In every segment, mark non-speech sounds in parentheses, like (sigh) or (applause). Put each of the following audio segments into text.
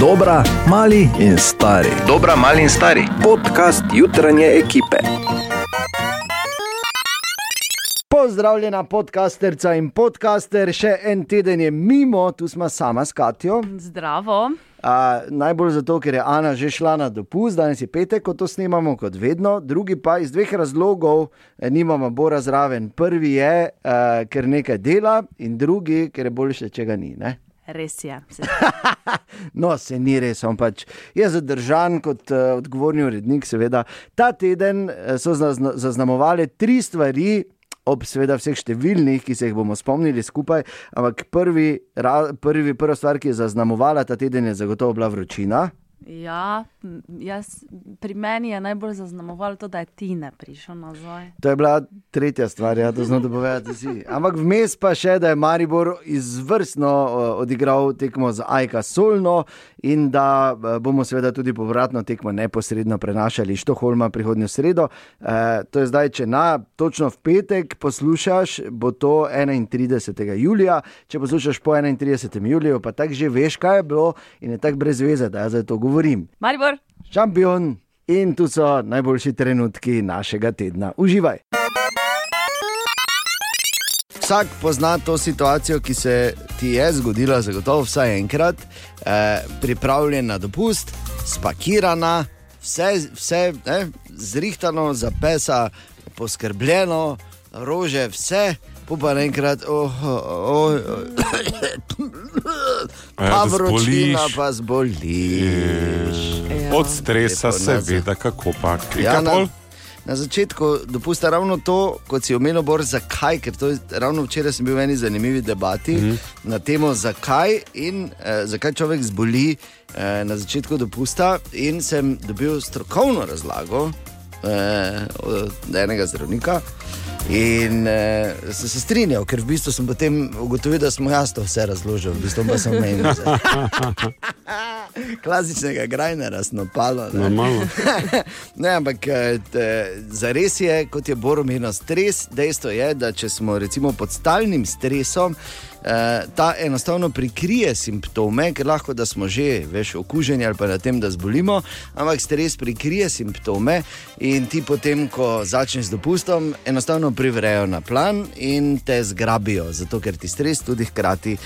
Dobra, mali in stari. Dobra, mali in stari. Podcast jutranje ekipe. Pozdravljena, podcasterca in podcaster, še en teden je mimo, tu smo sama s Katijo. Zdravo. A, najbolj zato, ker je Ana že šla na dopust, danes je petek, ko to snemamo, kot vedno, drugi pa iz dveh razlogov, eh, nimamo Bora zraven. Prvi je, uh, ker nekaj dela, in drugi, ker je boljše, če ga ni. Ne? Res je. Se- (laughs) No, se ni res, on pač je zadržan kot uh, odgovorni urednik. Seveda. Ta teden eh, so zazna- zaznamovale tri stvari. Ob seveda vseh številnih, ki se jih bomo spomnili skupaj, ampak prvi, ra, prvi, prva stvar, ki je zaznamovala ta teden, je zagotovo bila vročina. Ja, jaz, pri meni je najbolj zaznamovalo to, da je Tina prišel nazaj. To je bila tretja stvar, ja, to znamo povedati vsi. Ampak vmes pa še, da je Maribor izvrstno uh, odigral tekmo z Aika Solno in da uh, bomo seveda tudi povratno tekmo neposredno prenašali iz Štoholma prihodnjo sredo. Uh, to je zdaj, če na točno v petek poslušaš, bo to 31. julija. Če poslušaš po 31. juliju, pa tako že veš, kaj je bilo in je tako brez veze, da jaz zdaj to govorim. Maribor, Šampion in tu so najboljši trenutki našega tedna. Uživaj! Vsak pozna to situacijo, ki se ti je zgodila, zagotovo vsaj enkrat, eh, pripravljen na dopust, spakirana, vse, vse eh, zrihtano, za pesa, poskrbljeno, rože, vse. Pa naenkrat, oh, oh, oh, A ja, pa vročina, pa zboliš. Ja. Od stresa Lepo se nazaj. ve, kako pa Ja, na, na začetku dopusta ravno to, kot si omenil, Bor, zakaj. Ker je, ravno včeraj sem bil v eni zanimivi debati mm. -hmm. na temo, zakaj in eh, zakaj človek zboli eh, na začetku dopusta. In sem dobil strokovno razlago eh, od enega zdravnika. In eh, sem se strinjal, ker v bistvu sem potem ugotovil, da smo jaz to vse razložili, v bistvu pa sem menil. (laughs) (laughs) Klasičnega grajnera, snopalo. ne. Normalno. (laughs) ne, ampak eh, te, zares je, kot je Boromir, stres. Dejstvo je, da če smo recimo pod stalnim stresom, eh, ta enostavno prikrije simptome, ker lahko da smo že veš, okuženi ali pa na tem, da zbolimo, ampak stres prikrije simptome in ti potem, ko začneš z dopustom, enostavno privrejo na plan in te zgrabijo, zato ker ti stres tudi hkrati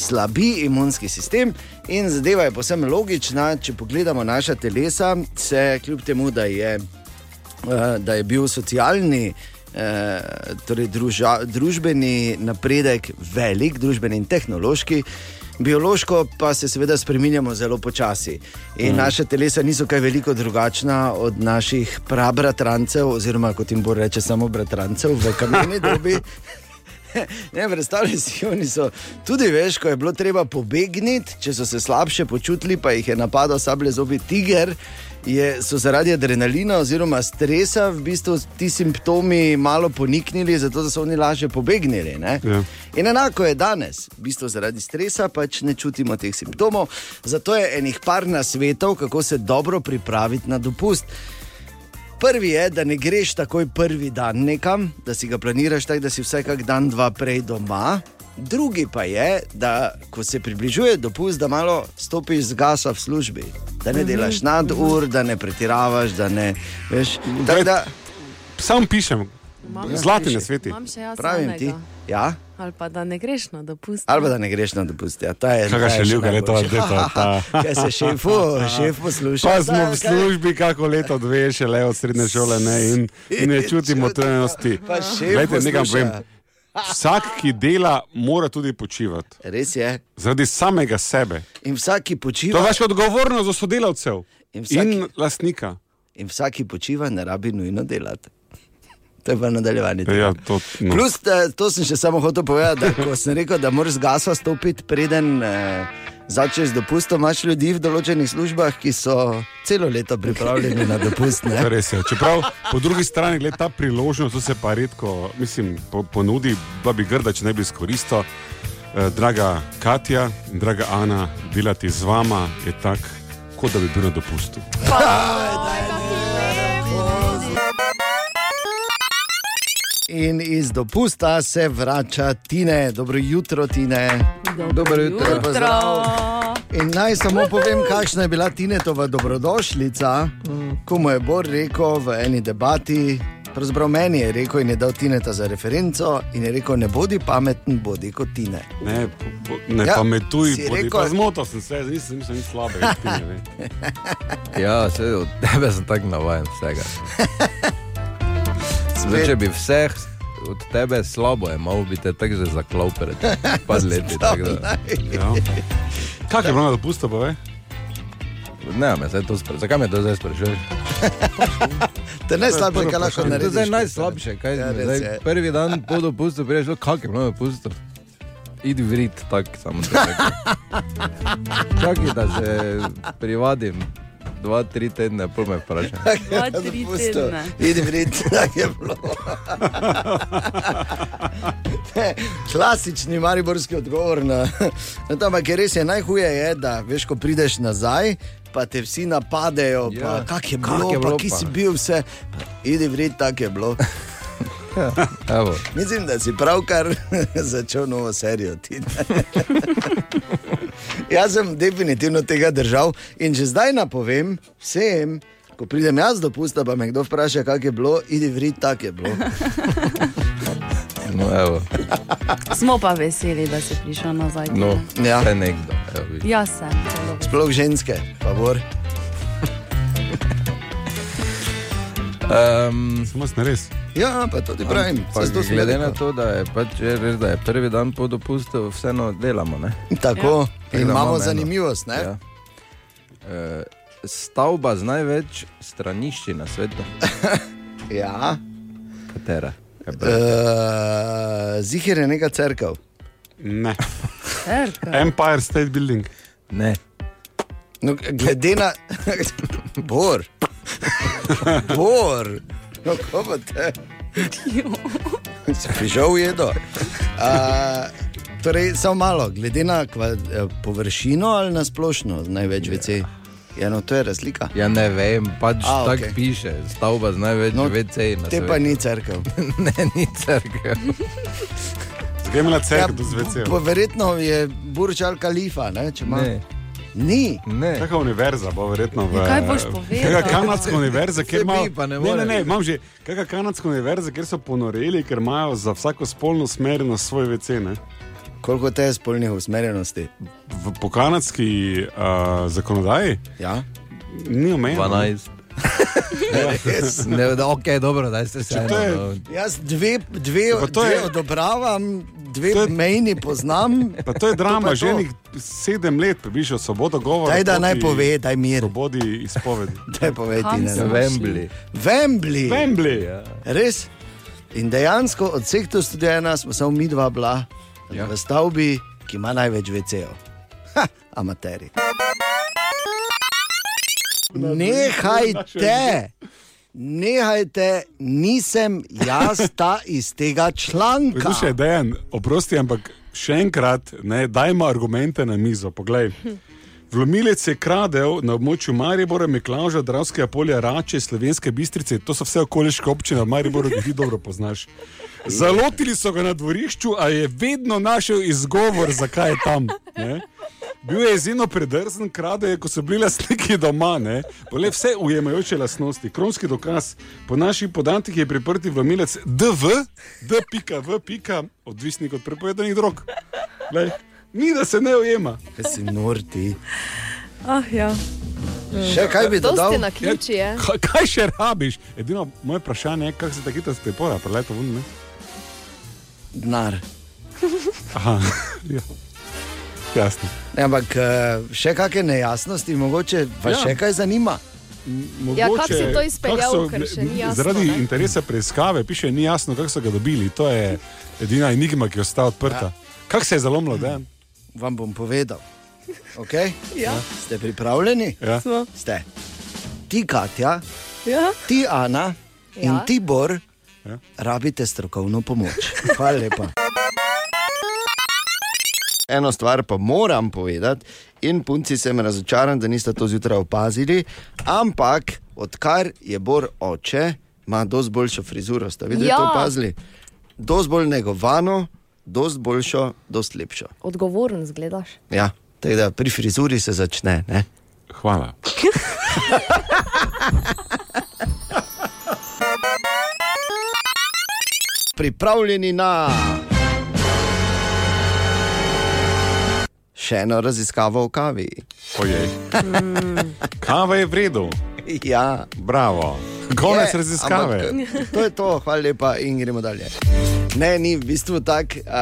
slabi imunski sistem. In zadeva je posebno logična, če pogledamo naša telesa, se kljub temu, da je, eh, da je bil socialni. eh, Torej, druža, družbeni napredek velik, družbeni in tehnološki, biološko pa se seveda spremenjamo zelo počasi. In mm. naša telesa niso kaj veliko drugačna od naših prabratrancev, oziroma kot jim bo reče, samo bratrancev v (laughs) kameni dobi. (laughs) Ne, predstavljaj si, oni so tudi veš, ko je bilo treba pobegniti, če so se slabše počutili, pa jih je napadal sablje zobi tiger. Je, so zaradi adrenalina oziroma stresa v bistvu ti simptomi malo poniknili, zato da so oni lažje pobegnili. ne. Ja. In enako je danes, v bistvu zaradi stresa pač ne čutimo teh simptomov. Zato je enih par nasvetov, kako se dobro pripraviti na dopust. Prvi je, da ne greš takoj prvi dan nekam, da si ga planiraš tako, da si vsaj kak dan, dva prej doma. Drugi pa je, da ko se približuje dopust, da malo stopiš z gasa v službi, da ne delaš nadur, da ne pretiravaš, da ne veš. Tako Da, Sam pišem, Imam- zlati na jaz pravim ti, ja, Ali pa da ne greš na dopust. ali pa da ne greš na dopust. Ja, ta je, ta je še šaljivka je to, najboljša. zdaj to, ta. (laughs) Kaj se šefu, (laughs) šef posluša. Pa smo v službi, kako leto, dve, še le od srednje šole, ne, in, in ne (laughs) čutimo trenosti. Glejte, nekam povem. Vsak, ki dela, mora tudi počivati. Res je. Zaradi samega sebe. In vsak, ki To počiva, je vaša odgovornost do sodelavcev In in, vsak- in lastnika. in vsak, ki počiva, ne rabi nujno delati. To je pa nadaljevanje. tega. Ja, to, no. Plus, to sem še samo hotel povedati, da ko sem rekel, da moraš z gasa stopiti, preden eh, začneš z dopustom, imaš ljudi v določenih službah, ki so celo leto pripravljeni na dopust. Ne? Res je. Čeprav po drugi strani gled, ta priložnost se pa redko mislim, po, ponudi, pa bi grda, če ne bi izkoristil. Eh, draga Katja, draga Ana, delati z vama je tako, kot da bi bil na dopustu. In iz dopusta se vrača Tine, dobro jutro, Tine. Dobro jutro. jutro. Pozdrav. In naj samo povem, kakšna je bila Tinetova dobrodošlica, ko mu je Bor rekel v eni debati. Pravzaprav meni je rekel in je dal Tineta za referenco in je rekel: Ne bodi pameten, bodi kot Tine. Ne, po, ne Ja, pametuj, bodi, rekel- pa zmotil sem se, nisem, nisem nič slabega. ti ne veš. (laughs) Ja, vse od tebe sem tako navaden vsega. Zdaj, če bi vseh od tebe slabo imel, bi te tako že zaklal pred (laughs) par leti. tako da- Ja. Kaj je bilo na dopustu, pa ve? Ne, me zdaj to sprašuje. Zakaj me to zdaj sprašuješ? (laughs) To je najslabše, kar lahko To je narediš. zdaj najslabše, kaj Ja, zdaj, je. prvi dan po dopustu priješ, kak je bilo na dopustu. Idi v rit, tako samo. Čakaj, (laughs) da se privadim. Dva, tri tedne, pol me vprašaj. (laughs) Dva, tri tedne. Idi vrit, tako je bilo. Klasični mariborski odgovor na, na to, ampak je res je najhuje, je, da veš, ko prideš nazaj, pa te vsi napadejo, Ja. pa kak je Kak bilo, je pa bilo ki pa? si bil vse. Idi vrit, tako je bilo. (laughs) Evo. Mislim, da si pravkar (laughs) začel novo serijo. Jaz sem definitivno tega držal in že zdaj napovem vsem, ko pridem jaz do pusta, pa me kdo vpraša, kako je bilo, idi vrit, tako je bilo. (laughs) No, evo. Smo pa veseli, da si prišel nazaj. No. Ja. še nekdo. Evo. Jaz sem. vesela. Sploh ženske, favor. Um, (laughs) sem res. Ja, pa tudi pravim. Pa, saj to sem glede na to, da je, pač, je res, da je prvi dan po dopustu, vseeno delamo. Ne? Tako, Ja. in Da imamo zanimivost. Ne? Ja. E, stavba z največ stranišči na svetu. (laughs) Ja. Katera? Uh, Zihir je neka crkva. Ne. Cerkev. Empire State Building. Ne. No, glede na. (laughs) Bor. Bor. (laughs) No, ko pa te. Si prišel v jedo. Uh, torej, samo malo, glede na kva, eh, površino ali na splošno, največ ja. VC. Ja, no, to je razlika. Ja, ne vem, pač A, tako okej. piše. Stavba z največ No, na Te svetu. pa ni crkva. (laughs) ne, ni crkva. Zakaj je imela Ja, zvece? po- verjetno je Burj Al Khalifa, ne, če ima. Ne, Ni. ne. Kakšna univerza bo verjetno v Ja, kaj boš povedal? Kakšna kanadska univerza, kjer imajo. ne ne, ne, ne, imam že. Kakšna kanadska univerza, kjer so ponoreli, ker imajo za vsako spolno usmerjenost svoj VC. Ne? Koliko te je spolnih usmerjenosti? V, po kanadski uh, zakonodaji Ja? ni omejeno. 12. (laughs) Res. Ne, da, ok, dobro, da ste se to je- eno. Jaz dve, dve, Pa to dve je- odobravam, dve To je- mejni poznam. Pa to je (laughs) drama, je že to. enih sedem let, približno svobodo govora. Daj, da naj pove, daj mir. Svobodi izpovedi. (laughs) Daj Kam ne. so? Wembley. Wembley. Wembley. Ja. Res? In dejansko od vseh tu študijena smo samo mi dva bila ja. Ja. v stavbi, ki ima največ VC-ov. Ha, amateri. Nehajte, nehajte, nisem jaz ta iz tega članka. Poslušaj, Dejan, oprosti, ampak še enkrat, ne, dajmo argumente na mizo. Poglej. Vlomilec je kradel na območju Maribora, Miklaža, Dravskega polja, Rače, Slovenske bistrice, to so vse okoliške občine v Mariboru, ki ti dobro poznaš. Zalotili so ga na dvorišču, a je vedno našel izgovor, zakaj je tam. Ne? Bil je izjemno predrzen, kradel je, ko so bili lastniki doma, ne? Pole vse ujemajoče lastnosti. Kronski dokaz, po naših podatkih je priprti vlomilec DV, D.V, odvisnik od prepovedanih drog. Glej, ni da se ne ujema. Kaj si norti? Ah, ja. Še kaj bi dodal? Na ključi je. Kaj, kaj še rabiš? Edino moje vprašanje je, kako se tako hitro z pripora, preleto ven. ne? Denar. Aha, (laughs) ja. jasno. Ne, ampak eh, še kakšne nejasnosti, mogoče vas Ja. ja. še kaj zanima. Ja, kako si to izpeljal, so- ker še ni jasno, Zaradi ne? interesa preiskave piše, ni jasno, kako so ga dobili. To je edina enigma, ki je ostala odprta. Ja. Kako se je zalomilo, da je? Vam bom povedal. (laughs) Okay? Ja. Ste pripravljeni? Ja. Smo. Ste. Ti, Katja, Ja. ti, Ana ja. in Ja. ti, Bor, Ja. ja. rabite strokovno pomoč. Hvala lepa. (laughs) Eno stvar pa moram povedati, in punci sem razočaran, da niste to zjutraj opazili, ampak odkar je Bor oče, ima dosti boljšo frizuro. Ste videli Ja. to opazili? Dosti bolj negovano, dosti boljšo, dosti lepšo. Odgovoren zgledaš. Ja, Tako da pri frizuri se začne. Ne? Hvala. (laughs) Pripravljeni na še eno raziskavo o kavi. Ojej. Kava je v redu, Ja, bravo. Konec Je, raziskave. ampak, To je to, hvala lepa in gremo dalje. Ne, ni v bistvu tako, uh,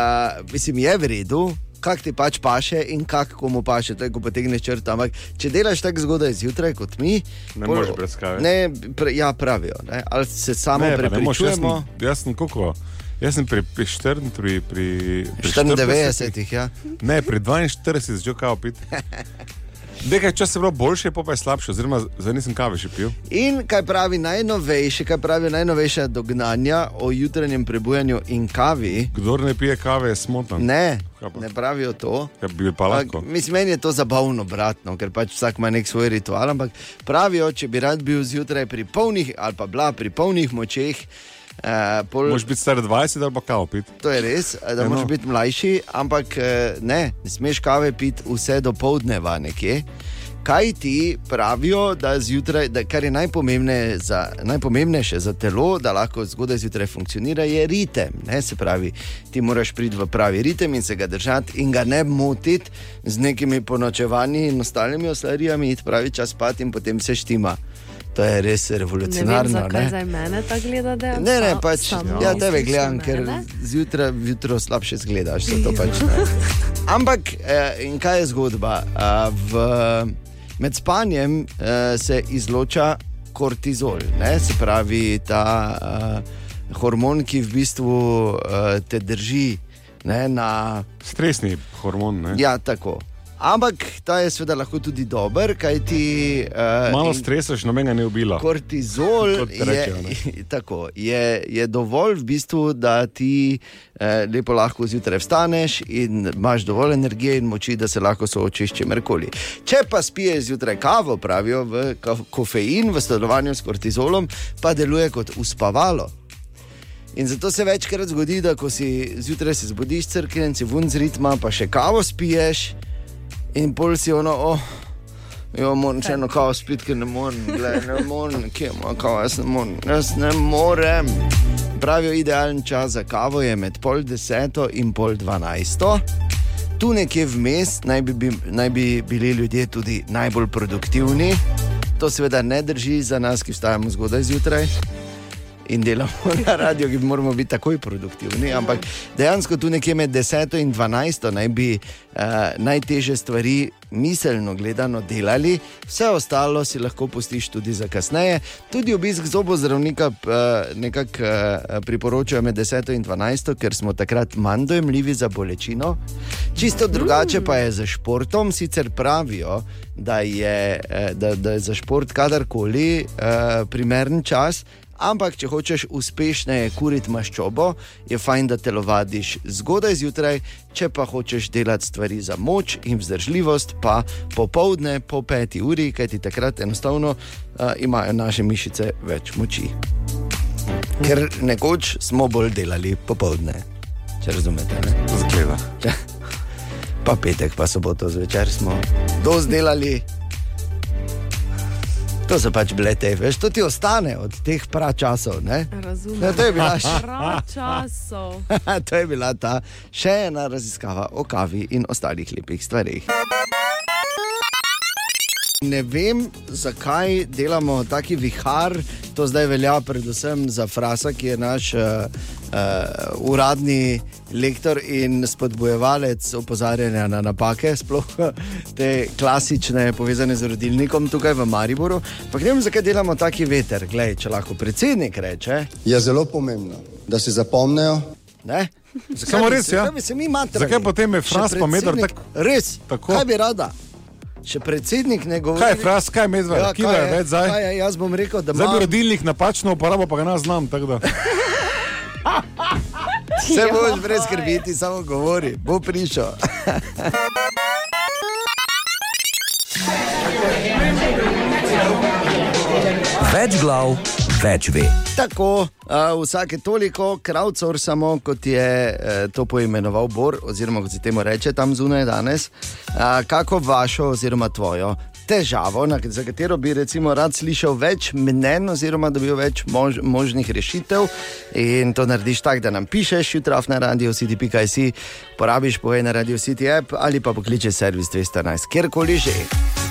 mislim, je v redu. Kak ti pač paše in kak komu paše, to je, ko potegneš črto. Ampak če delaš tako zgodaj zjutraj kot mi, Ne pol- moreš brez kave. Ne, pre, ja, pravijo. Ne? Ali se samo Ne, prepričujemo. jaz sem koliko? Jaz sem pri, pri, 4, pri, pri, pri 94, ja. Ne, pri 42 začel kavo piti. (laughs) Nekaj časa je bilo boljše, pa, je slabše, oziroma zdaj nisem kave še pil. In kaj pravi najnovejše, kaj pravi najnovejša dognanja o jutranjem prebujanju in kavi? Kdor ne pije kave, je smotan. Ne, ne pravijo to. Ja, bi pa lahko. Ampak, Mislim, meni je to zabavno, bratno, ker pač vsak ima nek svoj ritual. Ampak pravijo, če bi rad bil zjutraj pri polnih ali pa bila pri polnih močeh. Uh, pol, Moš biti star 20 ali pa kavo piti. to je res, eh, da Ja, no. moraš biti mlajši, ampak eh, ne, ne smeš kave piti vse do povdneva nekje. Kaj ti pravijo, da zjutraj, da kar je najpomembne za, najpomembnejše za telo, da lahko zgodaj zjutraj funkcionira, je ritem. Ne? Se pravi, ti moraš priti v pravi ritem in se ga držati in ga ne motiti z nekimi ponočevanji in ostalimi oslarijami, iti pravi čas spat in potem se štima. To je res Ne vem, revolucionarno. zakaj ne? zdaj mene tako gleda. da jaz Ne, ne, sa- pač, ja, tebe gledam, ker zjutraj jutro slabše zgledaš. Pač, ne. (laughs) Ampak, eh, in kaj je zgodba? Eh, v, med spanjem eh, se izloča kortizol, ne? se pravi ta eh, hormon, ki v bistvu eh, te drži ne, na Stresni hormon. Ne? Ja, tako. Ampak ta je seveda lahko tudi dober, kaj ti. Uh, Malo stresa, še nobenega ne ubila. Kortizol Kot je, (laughs) tako, je, je dovolj, v bistvu, da ti eh, lepo lahko zjutraj vstaneš in imaš dovolj energije in moči, da se lahko soočiš s čemerkoli. Če pa spiješ zjutraj kavo, pravijo v kofein v sodelovanju s kortizolom, pa deluje kot uspavalo. In zato se večkrat zgodi, da ko si zjutraj se zbudiš, crkven si vun z ritma, pa še kavo spiješ, in pol si ono, oh, jo moram še eno kavo spiti, ker ne morem, gled, ne morem, kje ima kavo, jaz ne morem, jaz ne morem. Pravijo, idealen čas za kavo je med pol deseto in pol dvanajsto. Tu nekje vmes naj bi, bi, naj bi bili ljudje tudi najbolj produktivni. To seveda ne drži za nas, ki vstajamo zgodaj zjutraj in delamo (laughs) na radiju, ki moramo biti takoj produktivni. Ampak dejansko tu nekje med 10 in 12 naj bi uh, najtežje stvari miselno gledano delali, vse ostalo si lahko pustiš tudi za kasneje. Tudi obisk zobozdravnika uh, nekako uh, priporočajo med 10 in 12, ker smo takrat manj dojemljivi za bolečino. Čisto drugače pa je za športom, sicer pravijo, da je, eh, da, da je za šport kadarkoli uh, primeren čas. Ampak, če hočeš uspešneje kuriti maščobo, je fajn, da telovadiš zgodaj zjutraj, če pa hočeš delati stvari za moč in vzdržljivost, pa popovdne po peti uri, kajti takrat enostavno uh, imajo naše mišice več moči. Ker nekoč smo bolj delali popovdne, če razumete. Ne? Zgleda. Pa petek, pa soboto zvečer smo dosti delali. To so pač bile te, veš, to ti ostane od teh pračasov. ne? Razumem. Ja, to je bila še- Prav časov. (laughs) to je bila ta še ena raziskava o kavi in ostalih lepih stvarih. Ne vem, zakaj delamo taki vihar. To zdaj velja predvsem za Frasa, ki je naš uh, uh, uradni lektor in spodbojevalec opozarjanja na napake, sploh (laughs) te klasične, povezane z rodilnikom tukaj v Mariboru. Pa ne vem, zakaj delamo taki veter. Glej, če lahko predsednik reče. je zelo pomembno, da si zapomnijo, Ne? Samo bi res, se- ja. zakaj se? Zakaj potem je Fras pa predsednik- tak- Res, tako? Kaj bi rada? Še predsednik ne govori. Kaj je fras, kaj je medved, ja, kaj kje je več zdaj? kaj je? Jaz bom rekel, da Zdaj bi rodilnik napačno uporabo, pa ga ne znam. tako da. (laughs) Vse boš brez skrbeti, samo govori, bo prišel. Več glav, več ve. Tako, uh, vsake toliko crowdsourcamo, kot je uh, to poimenoval Bor, oziroma kot se temu reče tam zunaj danes, uh, kako vašo oziroma tvojo težavo, na, za katero bi rad slišal več mnen, oziroma dobil več mož, možnih rešitev. In to narediš tako, da nam pišeš, jutraj na radio city.si, porabiš poje na radio city app ali pa pokličeš servis 211, kjerkoli že.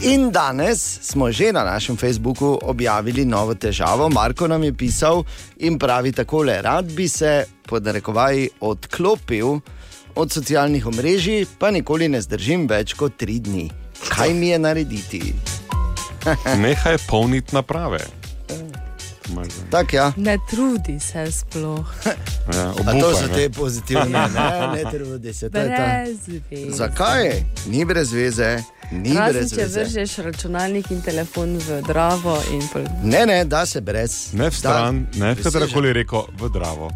In danes smo že na našem Facebooku objavili novo težavo. Marko nam je pisal in pravi takole: Rad bi se, pod narekovaji, odklopil od socialnih omrežij, pa nikoli ne zdržim več kot tri dni. Kaj mi je narediti? (laughs) Nehaj polniti naprave. Tak, ja. Ne trudi se sploh. (laughs) Ja, A to obupaj, so ne. te pozitivne, ne, ne trudi se. to je ta- Brez veze. Zakaj? Ni brez veze, ni Razen brez če veze. vržeš računalnik in telefon v dravo. In pol... Ne, ne, da se brez. Ne v stran, Da, ne v preseže. katerkoli reko, v dravo.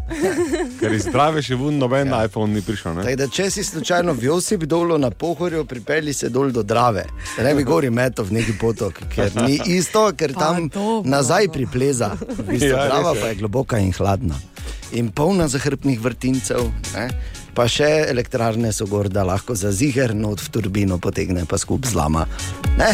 Ker iz zdrave še vun noben ja. iPhone ni prišel. Ne? Tako da, če si slučajno v Josip dolu na pohorju, pripelji se dol do Drave. Ne bi gori meto v neki potok, ker ni isto, ker Pa tam dobro, nazaj no. pripleza. V bistvu, Ja, Drava je. pa je globoka in hladna. In polna zahrbtnih vrtincev, ne? Pa še elektrarne so gor, da lahko za ziger not v turbino potegne, pa skup zlama. Ne?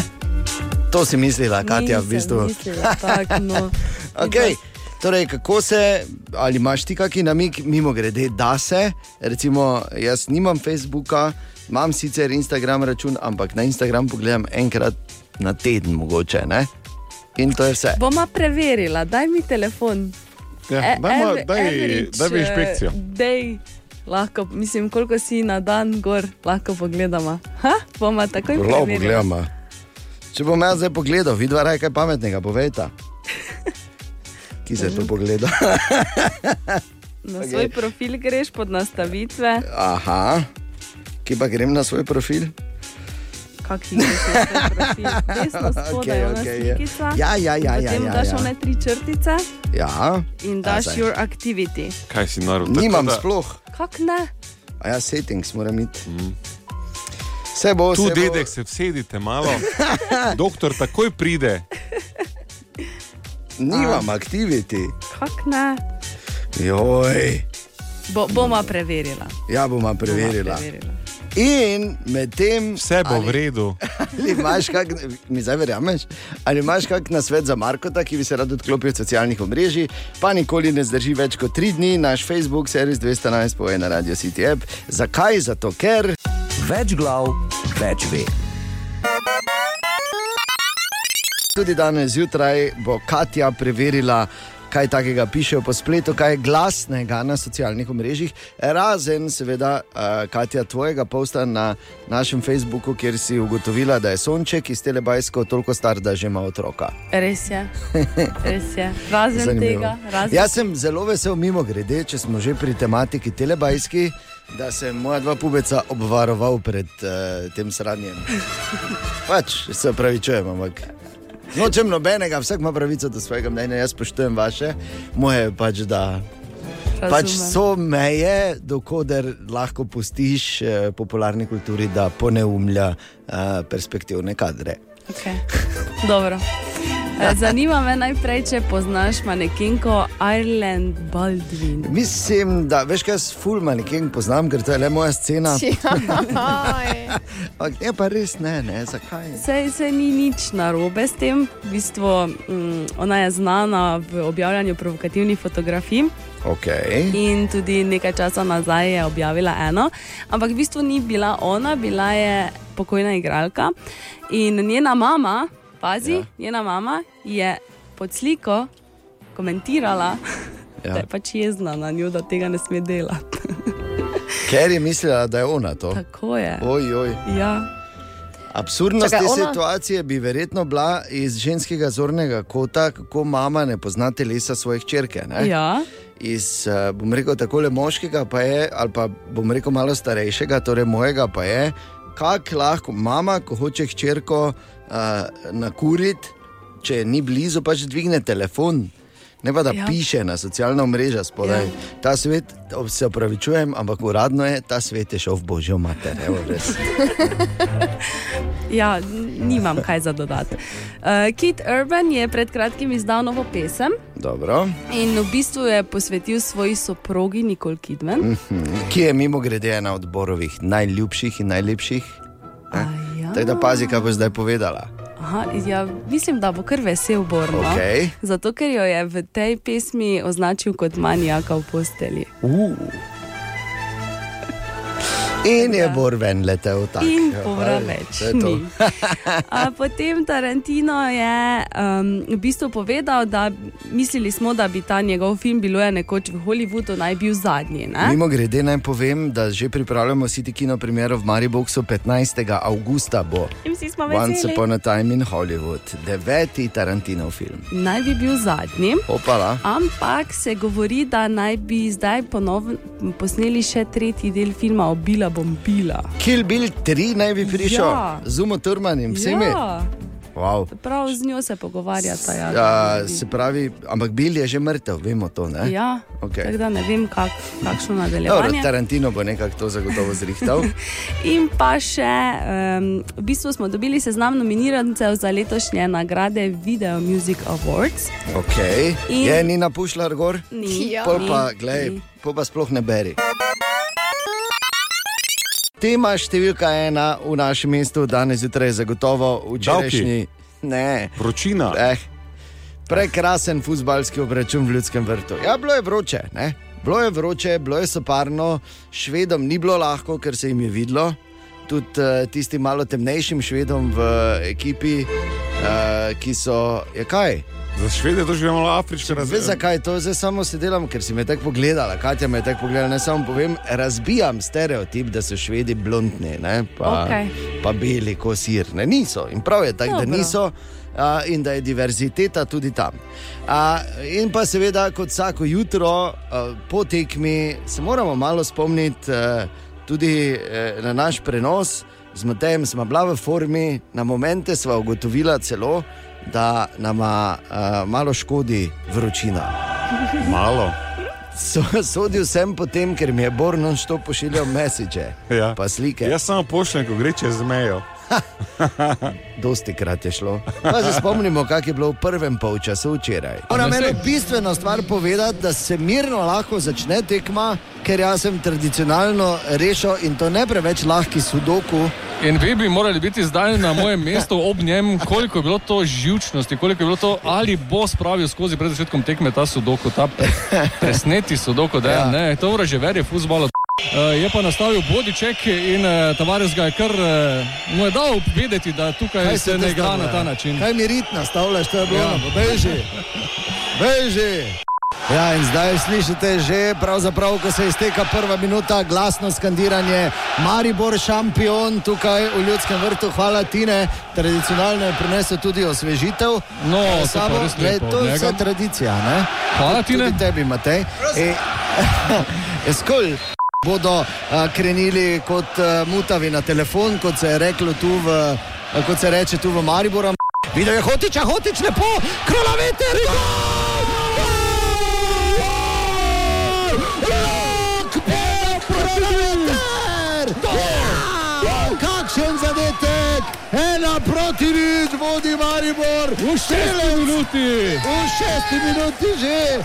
To si mislila, Katja, v Nisem bistvu. mislila tako, no. (laughs) Okay. Torej, kako se, ali imaš ti kakšen namig, mimo grede, da se, recimo, jaz nimam Facebooka, imam sicer Instagram račun, ampak na Instagram pogledam enkrat na teden, mogoče. Ne? In to je vse. Boma preverila, daj mi telefon. Ja, E- daj, average, daj mi inšpekcijo. Dej, lahko, mislim, koliko si na dan gor, lahko pogledamo. Ha, boma takoj Prav preverila. pogledamo. Če bom jaz zdaj pogledal, vidva raj kaj pametnega, povejta. (laughs) Ki se to pogleda. (laughs) Na svoj profil greš pod nastavitve, Aha, ki pa grem na svoj profil. Kak ti (laughs) greš na svoj profil. Desno (laughs) spodaj je okej, ja. slikica. Ja, ja, ja, ja, Potem ja, daš ja. one tri črtice Ja, in Ja, daš saj. your activity. Kaj si naredil? nimam da- sploh. Kak ne? A ja, settings moram imeti. Vse bo, Tu, vse bo. dedek, se sedite malo. (laughs) Doktor takoj pride. Nimam aktiviti. Kak ne? Joj, Bo, boma preverila. ja bom Boma preverila. preverila. In medtem. Vse bo ali- v redu. (laughs) Ali imaš kak, mi zdaj verjameš? Ali imaš kak nasvet za Markota, ki bi se rad odklopil od socialnih omrežij, pa nikoli ne zdrži več kot tri dni, naš Facebook, servis 211, poje na Radio City app. Zakaj? Zato ker. Več glav, več ve. Tudi danes zjutraj bo Katja preverila, kaj takega pišejo po spletu, kaj je glasnega na socialnih omrežjih. Razen, seveda, uh, Katja, tvojega posta na našem Facebooku, kjer si ugotovila, da je sonček iz Telebajsko toliko star, da že ima otroka. Res je. (laughs) Res je. Razen Zanimivo. tega, razen Jaz sem zelo vesel, mimo grede, če smo že pri tematiki Telebajski, da sem moja dva pubeca obvaroval pred uh, tem sranjem. (laughs) Pač se upravičujem, ampak. Nočem nobenega, vsak ima pravico do svojega mnenja, jaz spoštujem vaše, moje je pač, da pač Razumem. so meje, dokoder lahko pustiš eh, popularni kulturi, da poneumlja eh, perspektivne kadre. Okay. Dobro. Eh, Zanima me najprej, če poznaš manekenko Ireland Baldwin. Mislim, da veš, kaj jaz ful maneken poznam, ker to je le moja scena. Ampak (laughs) je pa res ne, ne, zakaj? Sej, sej ni nič narobe s tem. V bistvu, mm, ona je znana v objavljanju provokativnih fotografij Okay. in tudi nekaj časa nazaj je objavila eno. Ampak v bistvu ni bila ona, bila je pokojna igralka. In njena mama, pazi, Ja. njena mama je pod sliko komentirala, (laughs) ja. da je pač jezna na njo, da tega ne sme delati. (laughs) Ker je mislila, da je ona to. Tako je. Oj, oj. Ja. Absurdnost Čakaj, te ona- situacije bi verjetno bila iz ženskega zornega kota, kako mama ne pozna telesa svojih črke. Ja. Iz, eh, bom rekel, tako le moškega, pa je, ali pa bom rekel malo starejšega, torej mojega, pa je, kako lahko mama, ko hoče hčerko uh, nakuriti, če ni blizu, pač dvigne telefon. ne pa da Ja. piše na socialna mreža spodaj. Ja. Ta svet, se opravičujem, ampak uradno je, ta svet je šel v božjo mater. Evo. Ja, nimam kaj za dodati. Uh, Kit Urban je pred kratkim izdal novo pesem Dobro. in v bistvu je posvetil svoji soprogi Nicole Kidman. Mm. Ki je mimo grede ena od borovih najljubših in najlepših. Ja. Tako da pazi, kaj bo zdaj povedala. Aha, ja, mislim, da bo kar vesel Borno. Okej. Zato, ker jo je v tej pesmi označil kot manijaka v posteli. Uh. In je bor ven letel tako. In Ja, hvala, več. Potem Tarantino je um, v bistvu povedal, da mislili smo, da bi ta njegov film bilo je nekoč v Hollywoodu naj bil zadnji. Ne? Mimo grede naj povem, da že pripravljamo City Kino premiero v Mariboku 15. avgusta bo. In vsi smo Once veseli. upon a time in Hollywood, deveti Tarantinov film. Naj bi bil zadnji. Opala. Ampak se govori, da naj bi zdaj ponovno posneli še tretji del filma Obila bom bila. Kill Bill 3 naj bi prišel, Ja. z Umo Turman in vsemi. Ja, Wow. prav z njo se pogovarjata. Ja, Ja, se pravi, ampak Bill je že mrtev, vemo to. Ne? ja Okej. tako da ne vem, kak, kakšno Dobro, nadaljevanje. Tarantino bo nekako to zagotovo zrihtal. (laughs) In pa še, um, v bistvu smo dobili seznam nominirancev za letošnje nagrade Video Music Awards. Okay. In- Je Nina Pušlar gor? Ni, Ja. Pol ni, pa, ni. glej, pol pa sploh ne beri. Tema številka ena v našem mestu danes zjutraj je zagotovo včerajšnji. Ne, Vročina. eh, prekrasen futbalski obračun v Ljudskem vrtu. Ja, bilo je vroče, ne? Bilo je vroče, bilo je soparno, švedom ni bilo lahko, ker se jim je videlo. Tudi uh, tistim malo temnejšim švedom v ekipi, uh, ki so, je kaj, Za švede to že imamo afriške Veš, razmere. zakaj to zdaj samo sedelam, ker si me tako pogledala, Katja me je tako pogledala. Ne samo povem, razbijam stereotip, da so švedi blondni, ne, pa, Okej. pa beli, kot sir. Ne, niso. In prav je tako, da niso. Uh, in da je diverziteta tudi tam. Uh, in pa seveda, kot vsako jutro uh, po tekmi, se moramo malo spomniti uh, tudi uh, na naš prenos. Z Matejem smo bila v formi, na momente smo ugotovila celo, da nam uh, malo škodi vročina. Malo. So, sodil sem potem, ker mi je Borno što pošiljal mesiče, Ja. pa slike. Jaz samo pošljem, ko gre čez mejo. Dosti krat je šlo. Pa se spomnimo, kako je bilo v prvem polčasu včeraj. Moram eno bistveno stvar povedati, da se mirno lahko začne tekma, ker jaz sem tradicionalno rešil in to ne preveč lahki sudoku. In vi bi morali biti zdaj na mojem mestu ob njem, koliko je bilo to živčnosti, koliko je bilo to, ali bo spravil skozi pred začetkom tekme ta sudoko, ta pre- presneti sudoko, da Ja. ne, to vraže verje futbola. Uh, je pa nastavil Bodiček in uh, Tavares ga je kar uh, mu je dal vedeti, da tukaj se ne igra na ta način. Kaj mi rit nastavljaš, to je bilo, ja. beži, beži. Ja, in zdaj slišite že, pravzaprav, ko se izteka prva minuta, glasno skandiranje. Maribor šampion tukaj v Ljudskem vrtu, hvala Tine, tradicionalno je prinesel tudi osvežitev. No, Glej, lepo od to je vse tradicija. Ne? Hvala, Tine. Tudi tebi, Matej. E, (laughs) Skol. Bodo a, krenili kot a, mutavi na telefon, kot se je reklo tu v, a, kot se reče tu v Mariboru. Videl je hotiča, hotič lepo, krolaveter, Kakšen zadetek, ena proti nič, vodi Maribor. V šesti minuti. V šesti minuti že.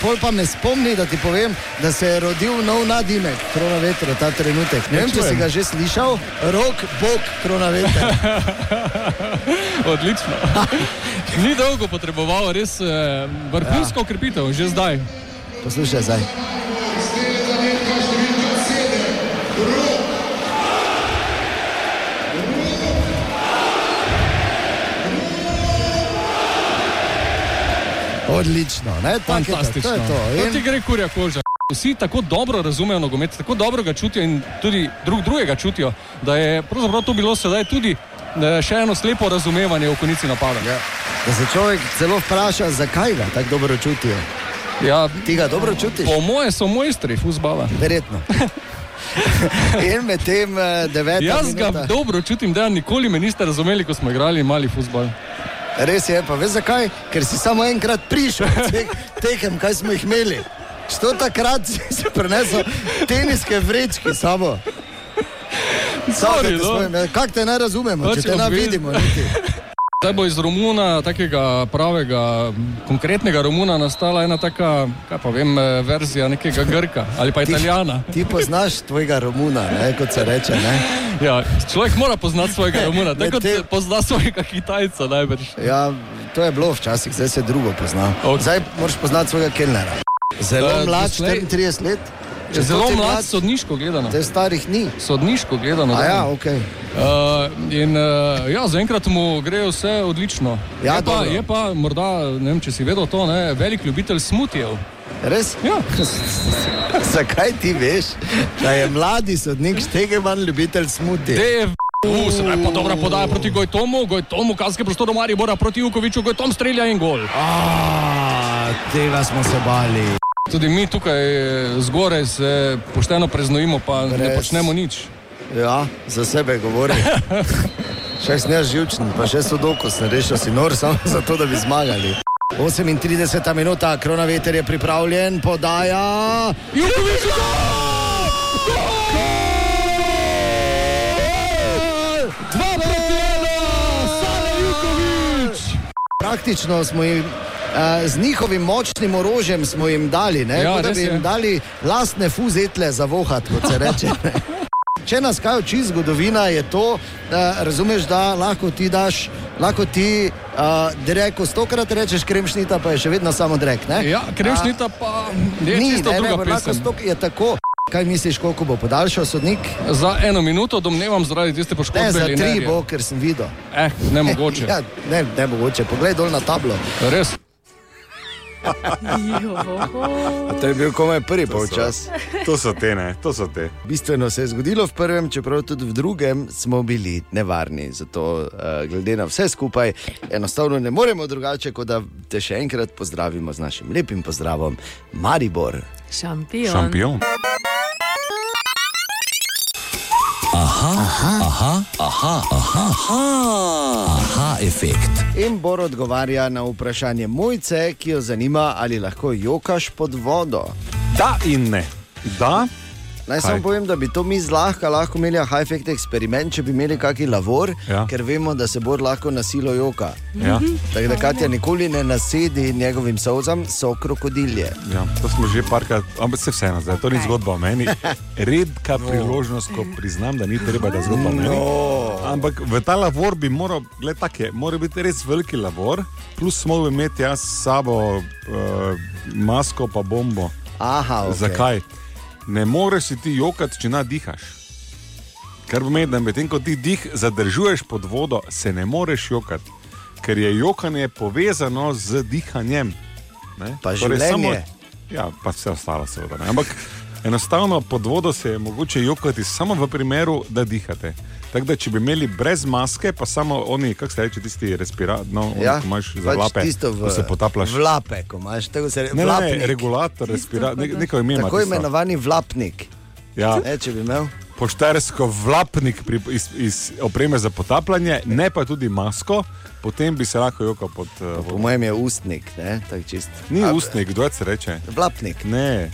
Pol pa me spomni, da ti povem, da se je rodil nov nadimek, krona vetra, ta trenutek. Ne vem, če si ga že slišal, rok, bog, krona vetra. (laughs) Odlično. (laughs) Ni dolgo potreboval, res eh, vrhunsko okrepitev, že zdaj. Poslušaj zdaj. Odlično, ne? Tako je to, Fantastično. To je to. To ti In, gre kurja koža. Vsi tako dobro razumejo nogomet, tako dobro ga čutijo in tudi drug drugega čutijo, da je pravzaprav to bilo sedaj tudi eh, še eno slepo razumevanje v konici napada. ja, da se človek celo vpraša, zakaj ga tako dobro čutijo. Ja, Ti ga dobro čutiš? po moje so mojstri fusbala. Verjetno. (laughs) In med tem eh, devetim. Jaz ga dobro čutim, da nikoli me niste razumeli, ko smo igrali mali fusbal. Res je, pa veš zakaj? Ker si samo enkrat prišel, te, tekem, kaj smo jih imeli. Što takrat si prenesel teniske vrečke samo? Sorry, no. Kako te ne razumemo, Pač če te ne vidimo? Niti. Zdaj bo iz Romuna, takega pravega, konkretnega Romuna, nastala ena taka, kaj pa vem, eh, verzija nekega Grka ali pa Italijana. Ti poznaš tvojega Romuna, ne, kot se reče. Ne? Ja, človek mora poznati svojega Romuna, tako kot te- pozna svojega Kitajca najbrž. Ja, to je bilo včasih, zdaj se drugo pozna. Ok. Zdaj moraš poznati svojega kelnera. Zelo Eh, mlad, doslej- 34 let. Če Zelo ti mlad, sodniško gledano. Te starih ni. Sodniško gledano. A ja, ok. Uh, in uh, ja, zaenkrat mu gre vse odlično. Ja, je, pa, dobro. je pa morda, ne vem, če si vedel to, ne, velik ljubitelj smutijev. Res? Ja. (laughs) Zakaj ti veš, da je mladi sodnik Štegeman ljubitelj smuti? Te Uh, se pravi, pa dobra podaja proti Gojtomu, Gojtomu, kazenski prostor Mari Bora proti Jukoviču, Gojtom strelja in gol. A, tega smo se bali. Tudi mi tukaj eh, zgoraj se pošteno preznojimo, pa ne Res. počnemo nič. Ja, za sebe govori. (laughs) Še sneš živčen, pa še sodoko sem rešil, si nor samo zato, da bi zmagali. 38 minuta, kronaveter je pripravljen, podaja. Jukovič! Dva proti ena, Sale Jukovič. Praktično smo jim. Z njihovim močnim orožjem smo jim dali, ne, Ja, da bi jim je. dali lastne fuzetle za vohat, kot se reče. ne. (laughs) Če nas kaj uči zgodovina, je to, da razumeš, da lahko ti daš, lahko ti uh, dreko stokrat rečeš kremšnita, pa je še vedno samo drek. Ne? Ja, kremšnita pa je Ni, čisto ne, ne, druga lahko pesem. stok je tako. Kaj misliš, koliko bo podaljšal sodnik? Za eno minuto domnevam zaradi tiste Ne, poškodbe. za tri bo, ker sem videl. Eh, ne mogoče. (laughs) Ja, ne, ne mogoče, poglej dol na tablo. Res. To je bil komaj prvi polčas. To so te, ne, to so te. Bistveno se je zgodilo v prvem, čeprav tudi v drugem smo bili nevarni. Zato, uh, glede na vse skupaj, enostavno ne moremo drugače, kot da te še enkrat pozdravimo z našim lepim pozdravom, Maribor. Šampion. Šampion. Aha, aha, aha, aha, aha, aha, aha efekt. In Bor odgovarja na vprašanje mojce, ki jo zanima, ali lahko jokaš pod vodo. Da in ne. Da, Naj samo povem, da bi to mi zlahka lahko imeli high-effect eksperiment, če bi imeli kakšen lavor, Ja. ker vemo, da se Bor lahko na silo joka. ja, Tako da Katja nikoli ne nasedi njegovim solzam, so krokodilje. ja, to smo že parkrat, ampak se vseeno, zdaj to ni zgodba o meni. (laughs) Redka priložnost, ko priznam, da ni treba, da zgodba o meni. No. Ampak v ta lavor bi moral, gled tak je, mora biti res veliki lavor, plus smo imeti jaz s sabo uh, masko pa bombo. Aha, okay. Zakaj? Ne moreš si ti jokati, če nadihaš. Kar pomeni, da medtem ko ti dih zadržuješ pod vodo, se ne moreš jokati, ker je jokanje povezano z dihanjem. Ne? Pa življenje. ja, pa vse ostalo, seveda. Ne? Ampak enostavno pod vodo se je mogoče jokati samo v primeru, da dihate. Tako da, če bi imeli brez maske, pa samo oni, kako se reče, tisti respirator, no, oni, Ja, ko imaš za pač lape, v, ko se potapljaš. Vlape, ko imaš tako se reče. Ne, ne, ne, regulator, respirator, ne, neko ime ima. Tako tisto. imenovani vlapnik. Ja. Ne, če bi imel. poštarsko vlapnik pri, iz, iz opreme za potapljanje, ne pa tudi masko, potem bi se lahko jokal pod. Uh, Po mojem je ustnik, ne, tako čist. Ni A, ustnik, kdo se reče? Vlapnik. Ne,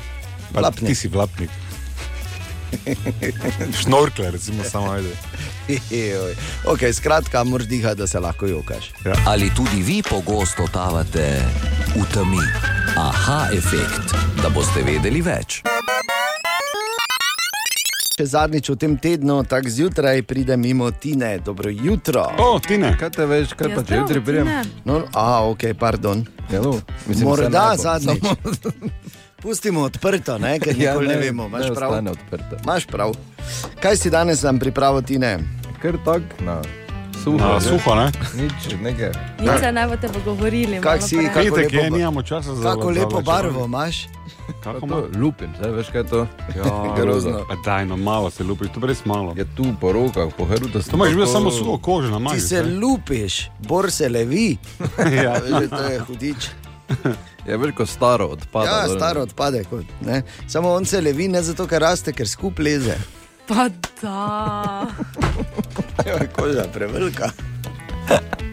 pa Vlapnik. ti si vlapnik. (laughs) Šnorkle, recimo, samo ajde. Joj. Ok, skratka, moraš dihati, da se lahko jokaš. Ali tudi vi pogosto tavate v temi? Aha efekt, da boste vedeli več. Še zadnjič v tem tednu, tako zjutraj, pride mimo Tine. Dobro jutro. O, Tine. Kaj te veš, kaj Ja, pa če jutri prijem? No, a, ok, pardon. Ja, no, mislim, Morda zadnjič. (laughs) (laughs) Pustimo odprto, ne, ker (laughs) Ja, nikoli ne, ne, ne vemo. Imaš ne prav. ostane odprto. Imaš prav. Kaj si danes nam pripravil, Tine? Kar tako, na suho. Na že. suho, ne? Nič, nekaj. Nič se ne boste pogovorili. Kak malo si, kako Vidite, lepo, kje ba- nimamo časa za kako za lepo barvo imaš? Kako To ima? lupim, zdaj veš kaj je to? Ja, (laughs) grozno. Pa daj, no malo se lupiš, to res malo. Je tu po rokah, po hrbtu. To imaš že samo suho kožo na Ti maži. se lupiš, bor se levi. (laughs) ja. Že to je hudič. Je veliko staro odpada. Ja, dol. staro odpade. Kot, ne. Samo on se levi ne zato, ker raste, ker skup leze. Pa da. (laughs) Ja, koža prevelika. (laughs)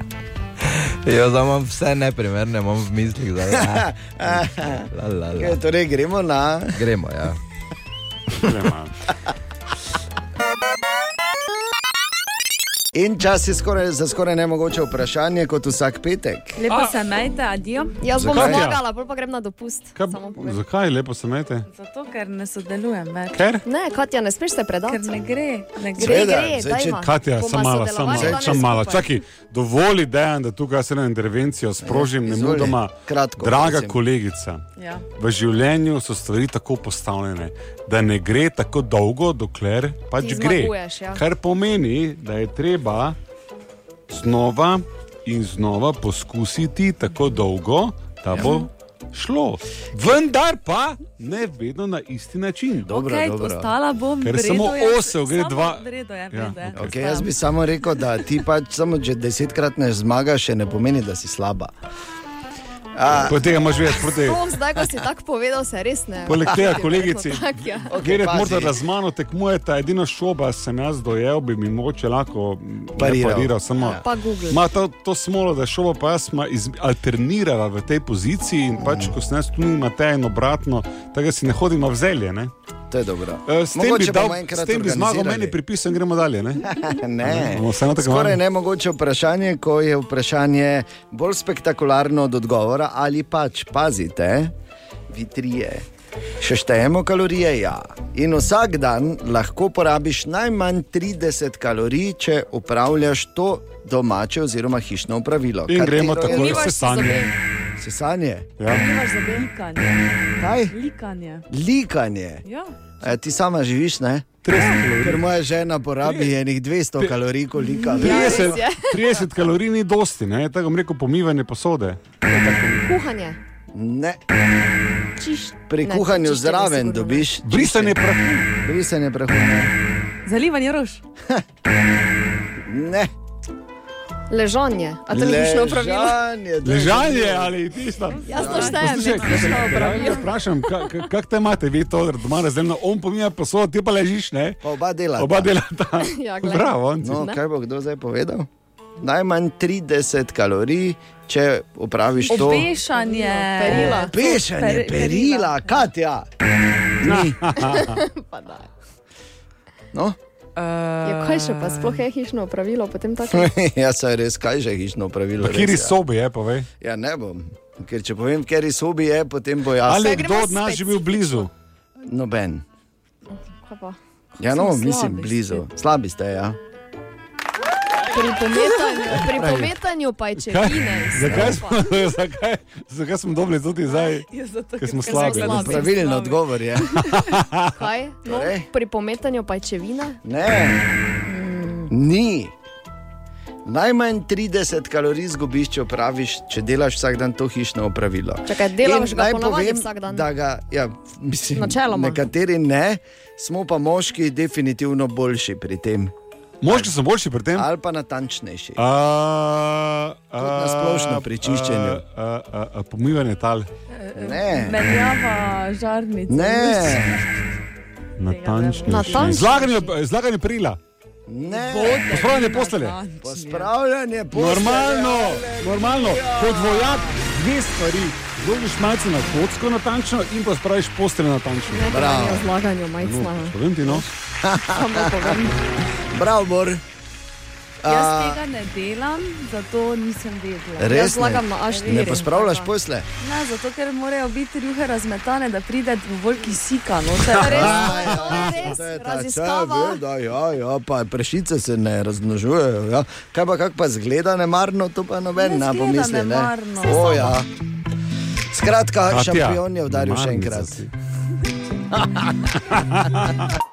Ja, zdaj imam vse neprimerne, imam v mislih. Zdaj, (laughs) la, la, la, la. Okay, torej gremo na. Gremo, ja. Gremo. In čas je skoraj, za skoraj nemogoče vprašanje, kot vsak petek. Lepo se majte, adijo. Jaz bom zmagala, bolj pa grem na dopust. Kaj, zakaj lepo se mete? Zato, ker ne sodelujem več. Ker? Ne, Katja, ne smeš se predati. Ker ne gre, ne gre. Seveda, gre, zdaj, če-. Katja, sodelovali malo, danes samo malo. skupaj. Čakaj, dovoli dejan, da tukaj se na intervencijo sprožim, ne mudoma. Kratko, Draga prosim. kolegica, Ja. v življenju so stvari tako postavljene, da ne gre tako dolgo, dokler pač Ti gre. zmaguješ, ja. Kar pomeni, da je treba znova in znova poskusiti tako dolgo, da bo šlo. Vendar pa ne vedno na isti način. Dobro, okay, dobro. Postala bom. Ker v redu samo je, osel gre dva- v redu je, v Ja, je. okej. Okay, jaz bi samo rekel, da ti pač samo če desetkrat ne zmagaš, še ne pomeni, da si slaba. A, Poleg tega imaš več, tega. Tom, zdaj, ko si tako povedal, se res ne. Poleg tega, kolegici, tak, ja. Okay, pazi. morda, da z mano tekmujete, edino šoba sem jaz dojel, bi mi mogoče lahko mm, Pariral. pariral. Samo, Ja. Pa Google. Ma to, to smolo, da šoba pa jaz sva iz- alternirala v tej poziciji in pač, ko sem jaz tu nima te in obratno, tega si ne hodimo v zelje. Ne? To je dobro. E, S tem bi, dal, s tem bi zmagal meni pripis in gremo dalje. Ne? (laughs) Ne, tako skoraj nemogoče vprašanje, ko je vprašanje bolj spektakularno od odgovora, ali pač pazite, vitrije. Še štejemo kalorije, ja. In vsak dan lahko porabiš najmanj 30 kalorij, če upravljaš to domače oziroma hišno upravilo. In gremo takoj Umivaš se sanje. Sesanje. Ja. Kaj? Likanje. Likanje. Ja. E, ti sama živiš, ne? 30 kalorij. Ker moja žena porabi enih 200 kalorij, koliko Ja, veš. res 30, je. 30 kalorij ni dosti, ne? tako bom rekel pomivanje posode. Kuhanje. Ne. Čiš. Pri Ne, kuhanju čiščenje zraven dobiš Brisanje prahu. brisanje prahu. Ne. Zalivanje rož. (laughs) ne. Ležanje. A to ni? Ležanje, to je Ležanje zanimivo. ali tisto. Jaz to štejem, upravilo. Vprašam, ka- ka- kako te imate, vi to doma razdeljeno, on pomija posodo, ti pa ležiš, ne? Pa oba delata. Oba delata. (laughs) Ja, glej. Bravo, No, kaj bo kdo zdaj povedal? Najmanj 30 kalorij, če upraviš to. Obešanje. Perila. Pešanje, Per- perila, Katja. (laughs) Ni. (laughs) No, Ja, kaj še pa sploh je hišno upravilo, potem tako? (laughs) jaz sem res, kaj že hišno pravilo. v kateri sobi je, povej. Ja, ne bom. Ker če povem, v kateri sobi je, potem bo jasno. Ali je Saj kdo od nas že bil blizu? Noben. Ja, no, mislim, blizu. Slabi ste, ja. Pri (laughs) pometanju, pri pometanju pajčevine. iz Zakaj smo, (laughs) zakaj, zakaj smo dobili tudi zdaj? (laughs) Ja, zato, Ker smo ker slabi. slabi. Pravilen odgovor je. Kaj? No, pri pometanju pajčevine? Ne, ni. Najmanj 30 kalorij zgubiš, če opraviš, če delaš vsak dan to hišno opravilo. Čakaj, delaš In ga povem, vsak dan? Da ga, ja, mislim, Načeloma. Nekateri ne, smo pa moški definitivno boljši pri tem. Moški so boljši pri tem? Ali pa natančnejši. A, a, na splošno pri čiščenju. A, a, a, a, pomivanje tal. Ne, Menjava žarnice. ne, Natančnejši. Natančnejši. Zlaganje, zlaganje perila. ne. Pospravljanje postelje. Pospravljanje postelje. Normalno, normalno. Kot vojak dve stvari. Zložiš malce na kocko natančno in pa spraviš postelje natančno. Ne, Bravo. o zlaganju majcna. Povem ti no. Samo povem. Bravo, Bor. Jaz A, tega ne delam, zato nisem vedela. Res Jaz ne? zlagam na A4. Ne pospravljaš tako. posle? Ne, zato ker morajo biti rjuhe razmetane, da pride dovolj kisika. No, te, Res, A, to je (laughs) res, to je raziskava. seveda, Ja, ja, pa prešice se ne razmnožujejo. Ja. Kaj pa, kak pa zgleda nemarno, to pa noben Ne ne pomisli. Ne? nemarno. O, ja. Skratka, Katja, šampion je udaril še enkrat. (laughs)